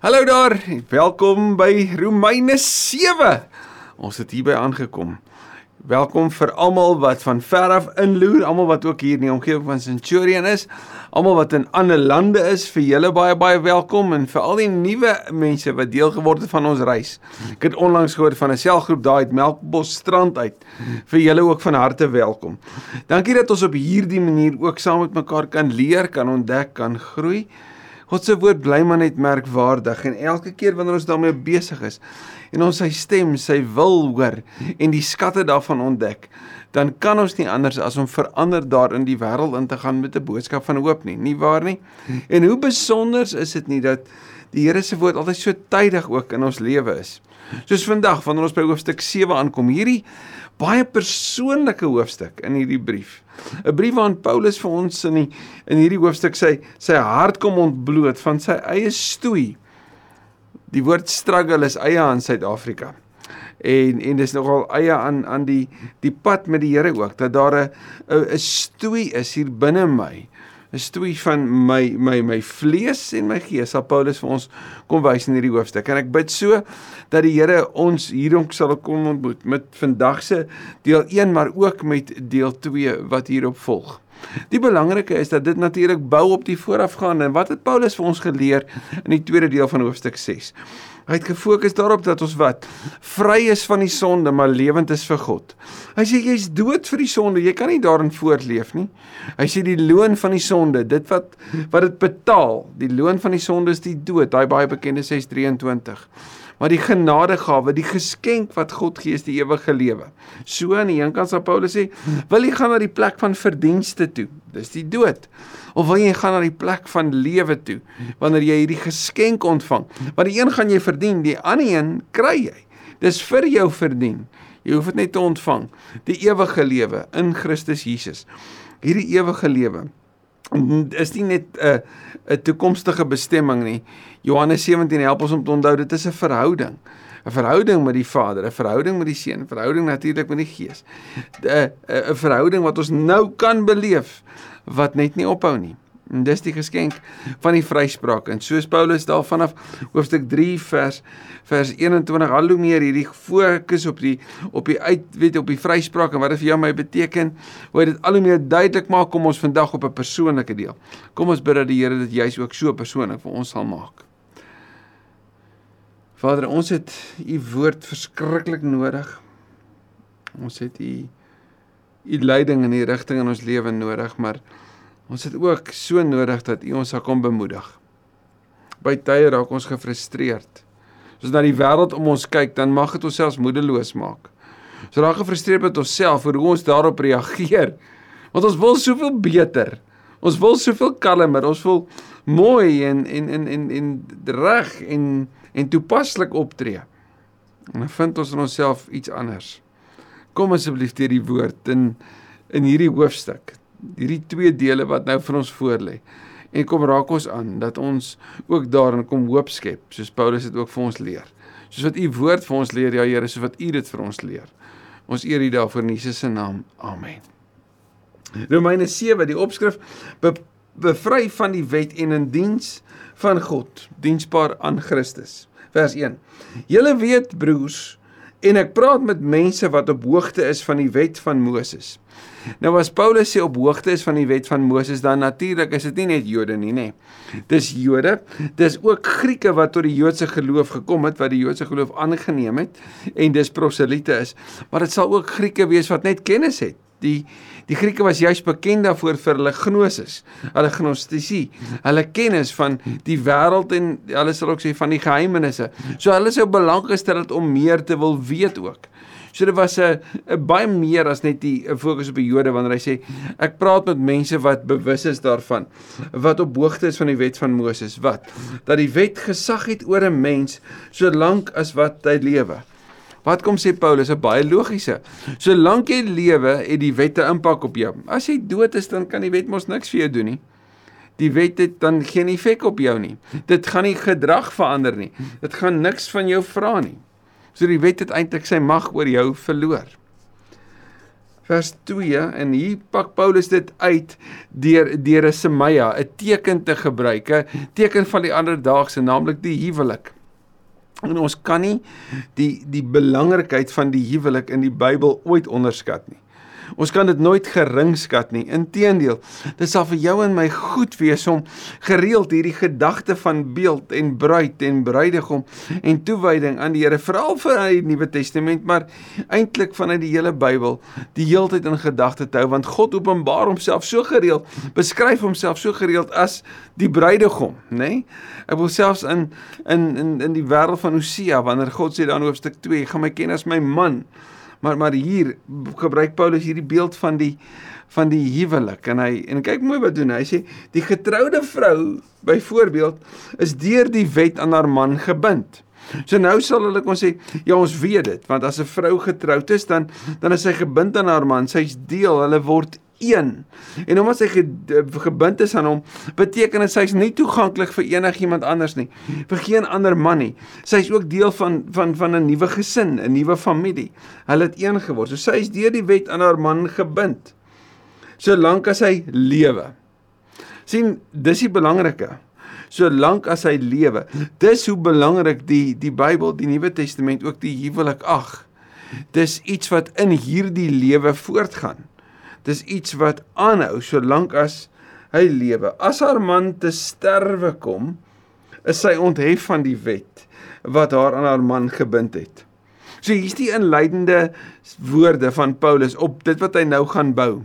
Hallo daar. Welkom by Romeine 7. Ons het hierby aangekom. Welkom vir almal wat van ver af inloer, almal wat ook hier in die omgewing van Centurion is, almal wat in ander lande is, vir julle baie baie welkom en vir al die nuwe mense wat deel geword het van ons reis. Ek het onlangs gehoor van 'n selgroep daai uit Melkbos strand uit. Vir julle ook van harte welkom. Dankie dat ons op hierdie manier ook saam met mekaar kan leer, kan ontdek, kan groei. God se woord bly maar net merkwaardig en elke keer wanneer ons daarmee besig is en ons sy stem, sy wil hoor en die skatte daarvan ontdek, dan kan ons nie anders as om verander daar in die wêreld in te gaan met 'n boodskap van hoop nie, nie waar nie? En hoe besonder is dit nie dat die Here se woord altyd so tydig ook in ons lewe is. Soos vandag wanneer ons by hoofstuk 7 aankom, hierdie baie persoonlike hoofstuk in hierdie brief. 'n Brief waarin Paulus vir ons in die in hierdie hoofstuk sy sy hart kom ontbloot van sy eie stoei. Die woord struggle is eie aan Suid-Afrika. En en dis nogal eie aan aan die die pad met die Here ook dat daar 'n 'n stoei is hier binne my 'n stoei van my my my vlees en my gees sal Paulus vir ons kom wys in hierdie hoofstuk. En ek bid so dat die Here ons hierom sal kom ontmoet met vandag se deel 1 maar ook met deel 2 wat hierop volg. Die belangrike is dat dit natuurlik bou op die voorafgaande en wat het Paulus vir ons geleer in die tweede deel van hoofstuk 6. Hy het gefokus daarop dat ons wat vry is van die sonde, maar lewend is vir God. Hy sê jy's dood vir die sonde, jy kan nie daarin voortleef nie. Hy sê die loon van die sonde, dit wat wat dit betaal, die loon van die sonde is die dood, daai baie bekende 6:23 maar die genadegawe, die geskenk wat God gee is die ewige lewe. So aan die een kant sal Paulus sê, wil jy gaan na die plek van verdienste toe? Dis die dood. Of wil jy gaan na die plek van lewe toe wanneer jy hierdie geskenk ontvang? Want die een gaan jy verdien, die ander een kry jy. Dis vir jou verdien. Jy hoef dit net te ontvang. Die ewige lewe in Christus Jesus. Hierdie ewige lewe is nie net 'n 'n toekomstige bestemming nie. Johannes 17 help ons om te onthou dit is 'n verhouding. 'n Verhouding met die Vader, 'n verhouding met die Seun, 'n verhouding natuurlik met die Gees. 'n 'n verhouding wat ons nou kan beleef wat net nie ophou nie. En dis die geskenk van die vryspraak. En soos Paulus daar vanaf hoofstuk 3 vers vers 21 al hoe meer hierdie fokus op die op die uit weet op die vryspraak en wat dit vir jou my beteken, hoe dit al hoe meer duidelik maak kom ons vandag op 'n persoonlike deel. Kom ons bid dat die Here dit juis ook so persoonlik vir ons sal maak. Vader, ons het u woord verskriklik nodig. Ons het u u leiding in die rigting in ons lewe nodig, maar Ons het ook so nodig dat U ons sal kom bemoedig. By tye raak ons gefrustreerd. As ons na die wêreld om ons kyk, dan mag dit ons selfs moedeloos maak. Ons raak gefrustreerd met onsself oor hoe ons daarop reageer. Want ons wil soveel beter. Ons wil soveel kalmer, ons wil mooi en en en en en reg en en toepaslik optree. En dan vind ons in onsself iets anders. Kom asseblief deur die woord in in hierdie hoofstuk hierdie twee dele wat nou vir ons voorlê. En kom raak ons aan dat ons ook daarin kom hoop skep, soos Paulus dit ook vir ons leer. Soos wat u woord vir ons leer, ja Here, soos wat u dit vir ons leer. Ons eer u daarvoor in Jesus se naam. Amen. Romeine 7, die opskrif be, bevry van die wet en in diens van God, diensbaar aan Christus. Vers 1. Julle weet broers, en ek praat met mense wat op hoogte is van die wet van Moses. Nou as Paulus sê op hoogte is van die wet van Moses, dan natuurlik is dit nie net Jode nie, nê. Dis Jode, dis ook Grieke wat tot die Joodse geloof gekom het, wat die Joodse geloof aangeneem het en dis proselite is. Maar dit sal ook Grieke wees wat net kennis het. Die die Grieke was juis bekend daarvoor vir hulle gnosis, hulle gnostisie, hulle kennis van die wêreld en hulle sal ook sê van die geheimenisse. So hulle sou belang gestel het om meer te wil weet ook. So dit was 'n baie meer as net die fokus op die Jode wanneer hy sê ek praat met mense wat bewus is daarvan wat op hoogte is van die wet van Moses wat dat die wet gesag het oor 'n mens solank as wat hy lewe. Wat kom sê Paulus? 'n Baie logiese. Solank jy lewe, het die wette impak op jou. As jy dood is, dan kan die wet mos niks vir jou doen nie. Die wet het dan geen effek op jou nie. Dit gaan nie gedrag verander nie. Dit gaan niks van jou vra nie. So die wet het eintlik sy mag oor jou verloor. vers 2 en hier pak Paulus dit uit deur deur 'n semaya, 'n teken te gebruik, 'n teken van die anderdaagse, naamlik die huwelik. En ons kan nie die die belangrikheid van die huwelik in die Bybel ooit onderskat nie. Ons kan dit nooit geringskat nie. Inteendeel, dit sal vir jou en my goed wees om gereeld hierdie gedagte van beeld en bruid en bruidegom en toewyding aan die Here veral vir die Nuwe Testament, maar eintlik vanuit die hele Bybel die heeltyd in gedagte te hou want God openbaar homself so gereeld, beskryf homself so gereeld as die bruidegom, nê? Nee? Ek wil selfs in in in in die wêreld van Hosea wanneer God sê dan hoofstuk 2, gaan my ken as my man maar maar hier gebruik Paulus hierdie beeld van die van die huwelik en hy en kyk mooi wat doen hy sê die getroude vrou byvoorbeeld is deur die wet aan haar man gebind. So nou sal hulle kon sê ja ons weet dit want as 'n vrou getroud is dan dan is sy gebind aan haar man sy's deel hulle word een. En omdat sy gebind is aan hom, beteken dit sy's nie toeganklik vir enigiemand anders nie, vir geen ander man nie. Sy's ook deel van van van 'n nuwe gesin, 'n nuwe familie. Hulle het een geword. So sy is deur die wet aan haar man gebind. Solank as hy lewe. sien, dis die belangrike. Solank as hy lewe. Dis hoe belangrik die die Bybel, die Nuwe Testament ook die huwelik ag. Dis iets wat in hierdie lewe voortgaan. Dis iets wat aanhou solank as hy lewe. As haar man te sterwe kom, is sy onthef van die wet wat haar aan haar man gebind het. So hier's die inleidende woorde van Paulus op dit wat hy nou gaan bou.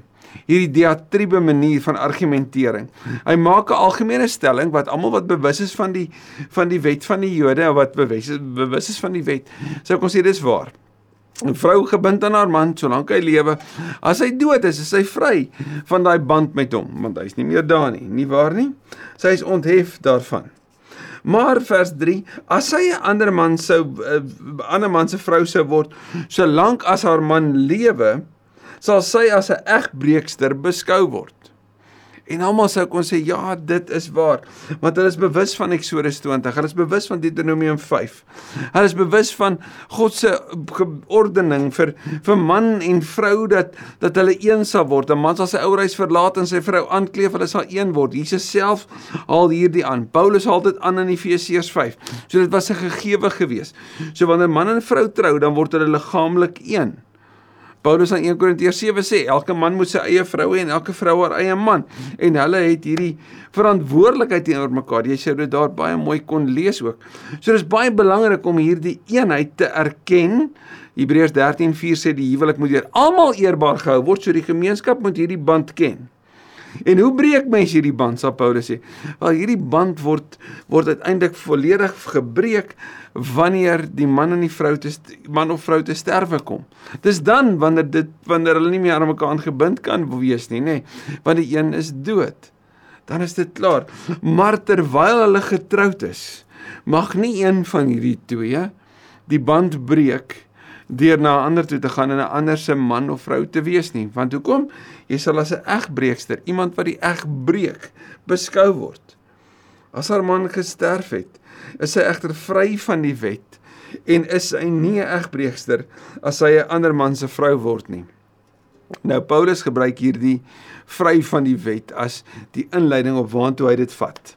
Hierdie diatribe manier van argumentering. Hy maak 'n algemene stelling wat almal wat bewus is van die van die wet van die Jode wat bewus is, bewus is van die wet, sou kon sê dis waar. 'n vrou gebind aan haar man solank hy lewe. As hy dood is, is hy vry van daai band met hom, want hy's nie meer daar nie, nie waar nie? Sy is onthef daarvan. Maar vers 3, as sy 'n ander man sou 'n uh, ander man se vrou sou word, solank as haar man lewe, sal sy as 'n egbreekster beskou word. En almal sou kon sê ja, dit is waar, want hulle is bewus van Eksodus 20, hulle is bewus van Deuteronomium 5. Hulle is bewus van God se ordening vir vir man en vrou dat dat hulle een sal word. 'n Man sal sy ou reis verlaat en sy vrou aankleef, hulle sal een word. Jesus self haal hierdie aan. Paulus haal dit aan in Efesiërs 5. So dit was 'n gegewe gewees. So wanneer man en vrou trou, dan word hulle liggaamlik een. Paulus in 1 Korintiërs 7 sê elke man moet sy eie vrou hê en elke vrou haar eie man en hulle het hierdie verantwoordelikheid teenoor mekaar. Jy sê dit daar baie mooi kon lees ook. So dis baie belangrik om hierdie eenheid te erken. Hebreërs 13:4 sê die huwelik moet deur almal eerbaar gehou word, so die gemeenskap moet hierdie band ken. En hoe breek mense hierdie band, sal Paulus sê? Wel hierdie band word word uiteindelik volledig gebreek wanneer die man en die vrou te man of vrou te sterwe kom. Dis dan wanneer dit wanneer hulle nie meer aan mekaar gebind kan wees nie, nê? Want die een is dood. Dan is dit klaar. Maar terwyl hulle getroud is, mag nie een van hierdie twee die band breek deur na 'n ander toe te gaan en 'n ander se man of vrou te wees nie. Want hoekom? Jy sal as 'n egbreekster, iemand wat die eg breek, beskou word. As haar man gesterf het, is sy egter vry van die wet en is sy nie 'n egbreekster as sy 'n ander man se vrou word nie. Nou Paulus gebruik hierdie vry van die wet as die inleiding op waantoe hy dit vat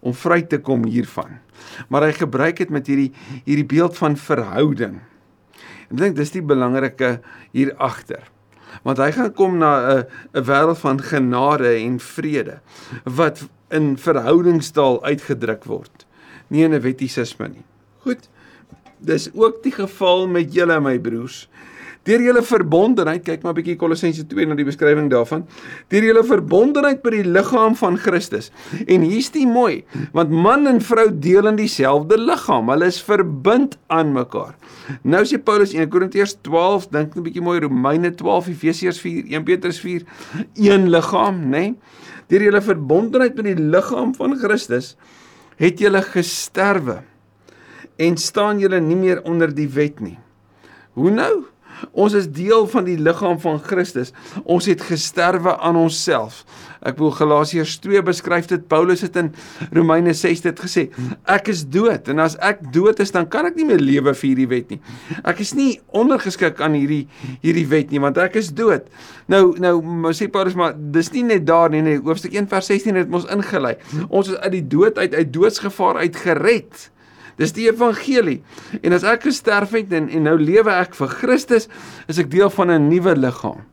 om vry te kom hiervan. Maar hy gebruik dit met hierdie hierdie beeld van verhouding. Ek dink dis die belangrike hier agter. Want hy gaan kom na 'n 'n wêreld van genade en vrede wat in verhoudingstaal uitgedruk word, nie in 'n wettisisme nie. Goed. Dis ook die geval met julle my broers. Deur julle verbondenheid, kyk maar 'n bietjie Kolossense 2 na die beskrywing daarvan. Deur julle verbondenheid by die liggaam van Christus. En hier's die mooi, want man en vrou deel in dieselfde liggaam. Hulle is verbind aan mekaar. Nou sê Paulus in 1 Korintiërs 12, dink 'n bietjie mooi Romeine 12, Efesiërs 4, 1 Petrus 4, een liggaam, né? Nee? Deur julle verbondenheid by die liggaam van Christus het julle gesterwe en staan julle nie meer onder die wet nie. Hoe nou? Ons is deel van die liggaam van Christus. Ons het gesterwe aan onsself. Ek wil Galasiërs 2 beskryf dit. Paulus het in Romeine 6 dit gesê. Ek is dood en as ek dood is, dan kan ek nie meer lewe vir hierdie wet nie. Ek is nie ondergeskik aan hierdie hierdie wet nie want ek is dood. Nou nou sê Paulus maar dis nie net daar nie, nee, hoofstuk 1 vers 16 het ons ingelei. Ons is uit die dood uit uit doodsgevaar uit gered. Dis die evangelie. En as ek gesterf het en en nou lewe ek vir Christus, is ek deel van 'n nuwe liggaam.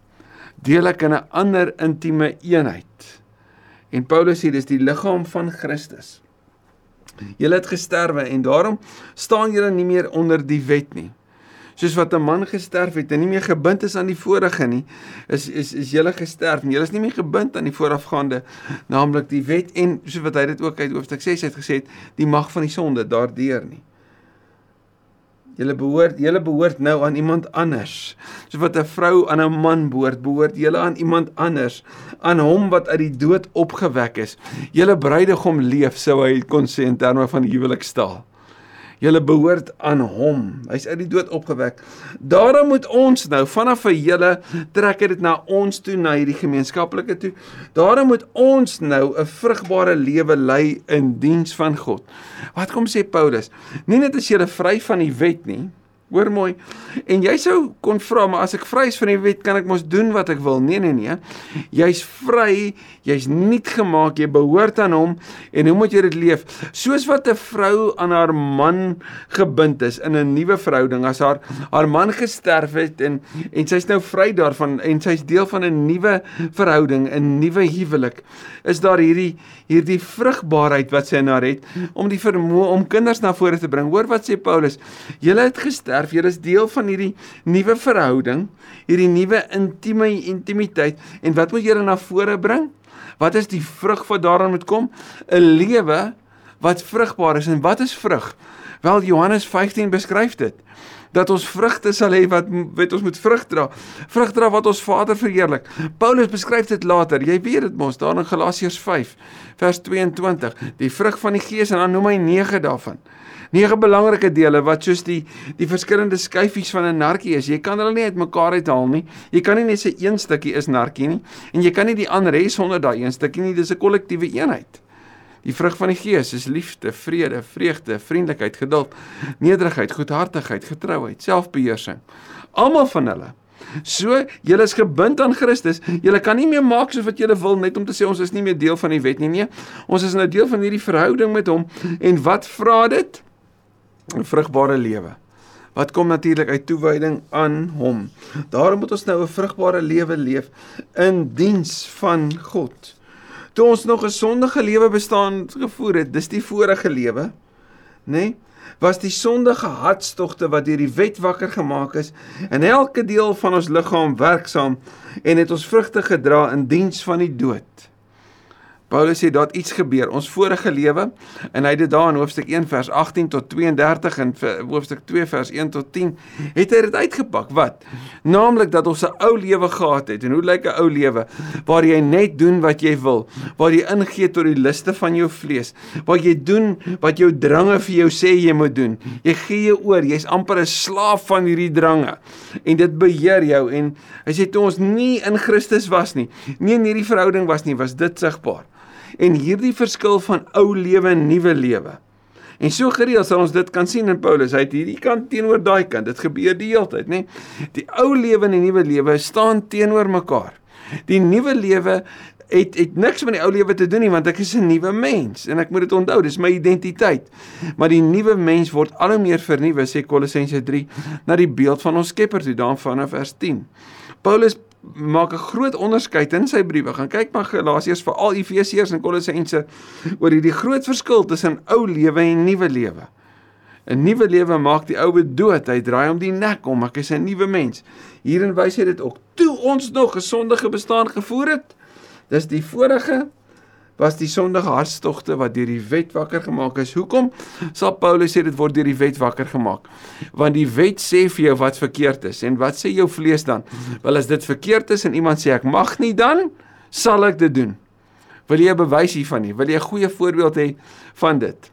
Deel ek in 'n ander intieme eenheid. En Paulus sê dis die liggaam van Christus. Julle het gesterwe en daarom staan julle nie meer onder die wet nie soos wat 'n man gesterf het en nie meer gebind is aan die vorige nie, is is is jy gesterf en jy is nie meer gebind aan die voorafgaande, naamlik die wet en soos wat hy dit ook uit hoofstuk 6 het gesê die mag van die sonde daardeur nie. Julle behoort julle behoort nou aan iemand anders. Soos wat 'n vrou aan 'n man behoort, behoort julle aan iemand anders, aan hom wat uit die dood opgewek is. Julle bruidegom leef, sou hy kon sê in terme van huwelikstaal. Julle behoort aan hom. Hy's uit die dood opgewek. Daarom moet ons nou vanaf vir julle trek dit na ons toe na hierdie gemeenskaplike toe. Daarom moet ons nou 'n vrugbare lewe lei in diens van God. Wat kom sê Paulus? Nie net as jy vry van die wet nie, Hoor mooi. En jy sou kon vra, maar as ek vry is van die wet, kan ek mos doen wat ek wil. Nee, nee, nee. Jy's vry, jy's nuut gemaak, jy behoort aan hom en hoe moet jy dit leef? Soos wat 'n vrou aan haar man gebind is in 'n nuwe verhouding as haar haar man gesterf het en en sy's nou vry daarvan en sy's deel van 'n nuwe verhouding, 'n nuwe huwelik. Is daar hierdie hierdie vrugbaarheid wat sy in haar het om die vermoë om kinders na vore te bring. Hoor wat sê Paulus? Julle het gesterf erf. Jy is deel van hierdie nuwe verhouding, hierdie nuwe intieme intimiteit en wat moet dan na vore bring? Wat is die vrug wat daaraan moet kom? 'n Lewe wat vrugbaar is. En wat is vrug? Wel Johannes 15 beskryf dit dat ons vrugte sal hê wat wat ons moet vrug dra. Vrug dra wat ons Vader verheerlik. Paulus beskryf dit later. Jy weet dit mos daar in Galasiërs 5 vers 22, die vrug van die Gees en dan noem hy 9 daarvan nege belangrike dele wat soos die die verskillende skyfies van 'n narkie is. Jy kan hulle nie uitmekaar uithaal nie. Jy kan nie net sê een stukkie is narkie nie en jy kan nie die ander hê sonder daai een stukkie nie. Dis 'n kollektiewe eenheid. Die vrug van die Gees is liefde, vrede, vreugde, vriendelikheid, geduld, nederigheid, goedhartigheid, getrouheid, selfbeheersing. Almal van hulle So, julle is gebind aan Christus. Julle kan nie meer maak soos wat julle wil net om te sê ons is nie meer deel van die wet nie. Nee, ons is nou deel van hierdie verhouding met hom. En wat vra dit? 'n vrugbare lewe. Wat kom natuurlik uit toewyding aan hom. Daarom moet ons nou 'n vrugbare lewe leef in diens van God. Toe ons nog 'n sondige lewe bestaan gevoer het, dis die vorige lewe, nê? Nee, was die sondige hartstogte wat deur die wet wakker gemaak is in elke deel van ons liggaam werksaam en het ons vrugte gedra in diens van die dood. Paulus sê dat iets gebeur. Ons vorige lewe en hy het dit daar in hoofstuk 1 vers 18 tot 32 en hoofstuk 2 vers 1 tot 10 het hy dit uitgepak. Wat? Naamlik dat ons 'n ou lewe gehad het. En hoe lyk 'n ou lewe? Waar jy net doen wat jy wil, waar jy ingee tot die liste van jou vlees, waar jy doen wat jou drange vir jou sê jy moet doen. Jy gee jou oor, jy's amper 'n slaaf van hierdie drange. En dit beheer jou en hy sê toe ons nie in Christus was nie, nie in hierdie verhouding was nie, was dit sigbaar en hierdie verskil van ou lewe en nuwe lewe. En so gereeld sal ons dit kan sien in Paulus. Hy het hierdie kant teenoor daai kant. Dit gebeur die hele tyd, nê? Die ou lewe en die nuwe lewe staan teenoor mekaar. Die nuwe lewe het het niks met die ou lewe te doen nie want ek is 'n nuwe mens en ek moet dit onthou dis my identiteit maar die nuwe mens word al hoe meer vernuwe sê Kolossense 3 na die beeld van ons Skepper toe dan vanaf vers 10 Paulus maak 'n groot onderskeid in sy briewe. Gaan kyk maar Galasiërs vir al Efesiërs en Kolossense oor hierdie groot verskil tussen ou lewe en nuwe lewe. 'n Nuwe lewe maak die oue dood. Hy draai hom die nek om. Ek is 'n nuwe mens. Hierin wys hy dit ook. Toe ons nog gesondige bestaan gevoer het, dis die vorige was die sondige hartstogte wat deur die wet wakker gemaak is. Hoekom sal Paulus sê dit word deur die wet wakker gemaak? Want die wet sê vir jou wat verkeerd is en wat sê jou vlees dan? Wel as dit verkeerd is en iemand sê ek mag nie dan sal ek dit doen. Wil jy 'n bewys hiervan hê? Wil jy 'n goeie voorbeeld hê van dit?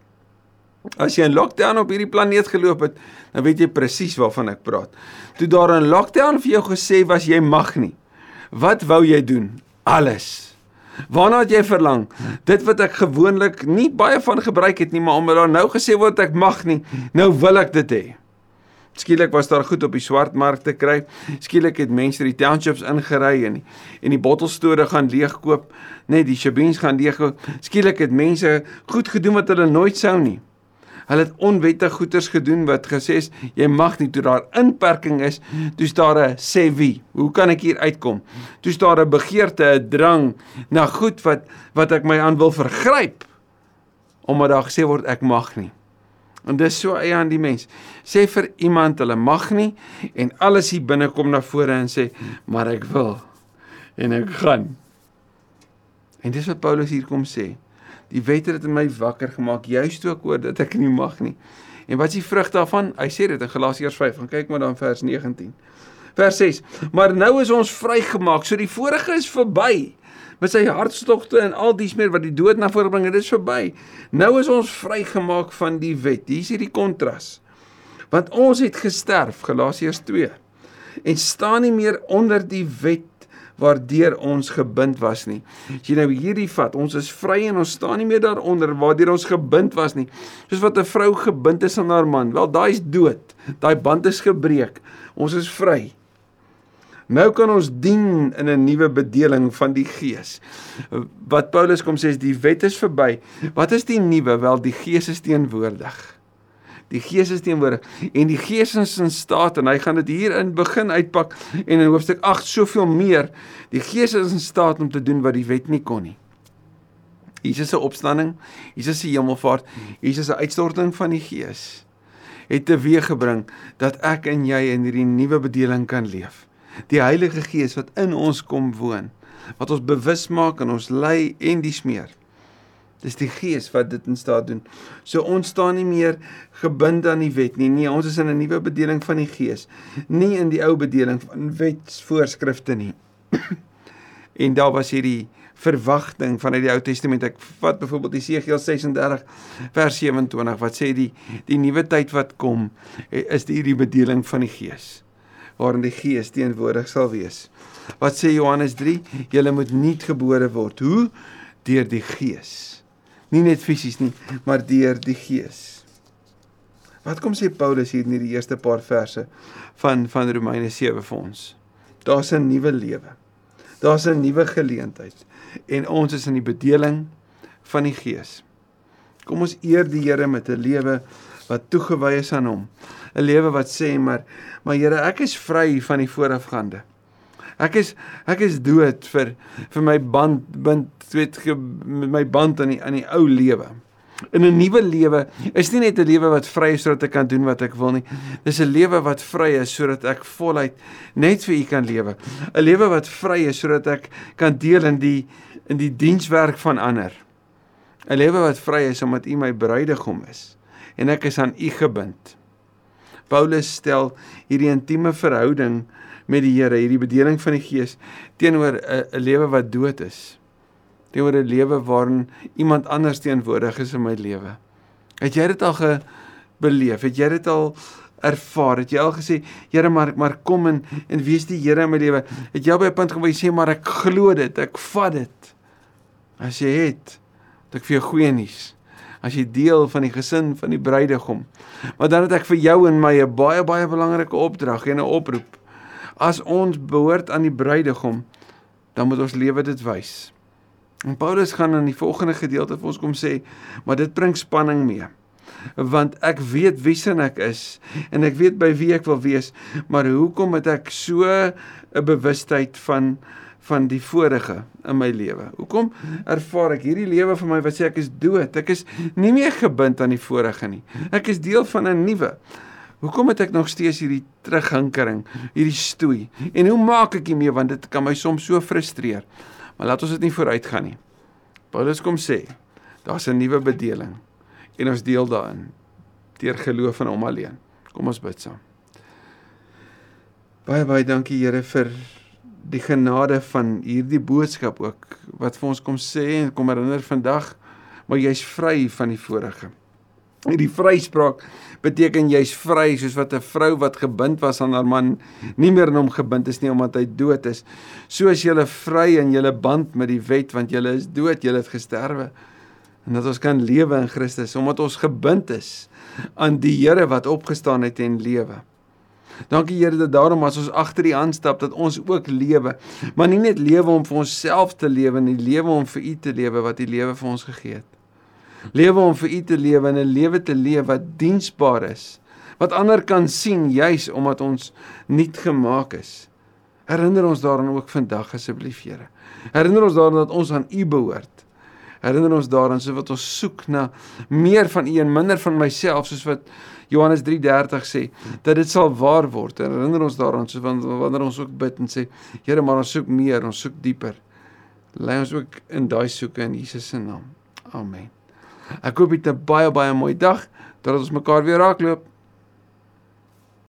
As jy in lockdown op hierdie planeet geloop het, dan weet jy presies waarvan ek praat. Toe daar in lockdown vir jou gesê was jy mag nie. Wat wou jy doen? Alles. Waarna het jy verlang? Dit wat ek gewoonlik nie baie van gebruik het nie, maar omdat daar nou gesê word ek mag nie, nou wil ek dit hê. Skielik was daar goed op die swartmark te kry. Skielik het mense die townships ingery en en die bottelstore gaan leegkoop, net die shabeens gaan leegkoop. Skielik het mense goed gedoen wat hulle nooit sou nie. Hulle het onwettig goeders gedoen wat gesê is jy mag nie toe daar inperking is, toe's daar 'n sê wie. Hoe kan ek hier uitkom? Toe's daar 'n begeerte, 'n drang na goed wat wat ek my aan wil vergryp omdat daar gesê word ek mag nie. En dis so eie aan die mens. Sê vir iemand hulle mag nie en alles hier binne kom na vore en sê maar ek wil en ek gaan. En dis wat Paulus hier kom sê. Die wet het in my wakker gemaak juist ook oor dat ek nie mag nie. En wat is die vrug daarvan? Hy sê dit in Galasiërs 5. Gaan kyk maar dan vers 19. Vers 6. Maar nou is ons vrygemaak. So die vorige is verby. Met sy hartstogte en al dies meer wat die dood na vore bring, dit is verby. Nou is ons vrygemaak van die wet. Hier is hierdie kontras. Want ons het gesterf, Galasiërs 2. En staan nie meer onder die wet waardeur ons gebind was nie. As jy nou hierdie vat, ons is vry en ons staan nie meer daaronder waardeur ons gebind was nie. Soos wat 'n vrou gebind is aan haar man. Wel, daai is dood. Daai band is gebreek. Ons is vry. Nou kan ons dien in 'n nuwe bedeling van die Gees. Wat Paulus kom sê is die wet is verby. Wat is die nuwe? Wel, die Gees is teenwoordig. Die Gees is teenwoordig en die Gees is in staat en hy gaan dit hier in begin uitpak en in hoofstuk 8 soveel meer. Die Gees is in staat om te doen wat die wet nie kon nie. Jesus se opstanding, Jesus se hemelvaart, Jesus se uitstorting van die Gees het teweeggebring dat ek en jy in hierdie nuwe bedeling kan leef. Die Heilige Gees wat in ons kom woon, wat ons bewus maak en ons lei en dis meer. Dis die Gees wat dit in staat doen. So ons staan nie meer gebind aan die wet nie. Nee, ons is in 'n nuwe bedeling van die Gees, nie in die ou bedeling van wetsvoorskrifte nie. en daar was hierdie verwagting vanuit die Ou Testament. Ek vat byvoorbeeld Jesegiel 36 vers 27 wat sê die die nuwe tyd wat kom is hierdie bedeling van die Gees waarin die Gees teenwoordig sal wees. Wat sê Johannes 3? Julle moet nuut gebore word. Hoe? Deur die Gees nie net fisies nie, maar deur die Gees. Wat kom sê Paulus hier in die eerste paar verse van van Romeine 7 vir ons? Daar's 'n nuwe lewe. Daar's 'n nuwe geleentheid en ons is in die bedeling van die Gees. Kom ons eer die Here met 'n lewe wat toegewy is aan hom. 'n Lewe wat sê maar maar Here, ek is vry van die voorafgaande. Ek is ek is dood vir vir my band bind weet my band aan die aan die ou lewe. In 'n nuwe lewe is nie net 'n lewe wat vry is sodat ek kan doen wat ek wil nie. Dis 'n lewe wat vry is sodat ek voluit net vir U kan lewe. 'n Lewe wat vry is sodat ek kan deel in die in die dienswerk van ander. 'n Lewe wat vry is omdat U my bruidegom is en ek is aan U gebind. Paulus stel hierdie intieme verhouding met die Here, hierdie bedeling van die Gees teenoor 'n 'n lewe wat dood is. Teenoor 'n lewe waarin iemand anders teenwoordig is in my lewe. Het jy dit al beleef? Het jy dit al ervaar? Het jy al gesê, Here, maar maar kom en en wees die Here in my lewe? Het jy by 'n punt gekom waar jy sê, maar ek glo dit, ek vat dit. As jy het, het ek vir jou goeie nuus. As jy deel van die gesin van die bruidegom. Maar dan het ek vir jou en my 'n baie baie belangrike opdrag en 'n oproep as ons behoort aan die bruidegom, dan moet ons lewe dit wys. En Paulus gaan in die volgende gedeelte vir ons kom sê, maar dit bring spanning mee. Want ek weet wie sin ek is en ek weet by wie ek wil wees, maar hoekom het ek so 'n bewustheid van van die vorige in my lewe. Hoekom ervaar ek hierdie lewe van my wat sê ek is dood? Ek is nie meer gebind aan die vorige nie. Ek is deel van 'n nuwe. Hoekom het ek nog steeds hierdie terughinkering, hierdie stoei? En hoe maak ek hiermee want dit kan my soms so frustreer. Maar laat ons dit nie vooruit gaan nie. Paulus kom sê, daar's 'n nuwe bedeling en ons deel daarin deur geloof in hom alleen. Kom ons bid saam. Baie baie dankie Here vir die genade van hierdie boodskap ook wat vir ons kom sê en kom herinner vandag maar jy's vry van die vorige. Hierdie vryspraak beteken jy's vry soos wat 'n vrou wat gebind was aan haar man nie meer aan hom gebind is nie omdat hy dood is. Soos jy vry in jou band met die wet want jy is dood, jy het gesterwe. En dat ons kan lewe in Christus omdat ons gebind is aan die Here wat opgestaan het en lewe. Dankie Here dat daarom as ons agter U aanstap dat ons ook lewe, maar nie net lewe om vir onsself te lewe nie, lewe om vir U te lewe wat U lewe vir ons gegee het. Lewe om vir U te lewe en 'n lewe te leef wat diensbaar is. Wat ander kan sien juis omdat ons nuut gemaak is. Herinner ons daaraan ook vandag asseblief Here. Herinner ons daaraan dat ons aan U behoort. Herinner ons daaraan so wat ons soek na meer van U en minder van myself soos wat Johannes 3:30 sê dat dit sal waar word. Herinner ons daaraan so wanneer ons ook bid en sê Here, maar ons soek meer, ons soek dieper. Lei ons ook in daai soeke in Jesus se naam. Amen. Ek hoop jy het 'n baie baie mooi dag. Tot ons mekaar weer raakloop.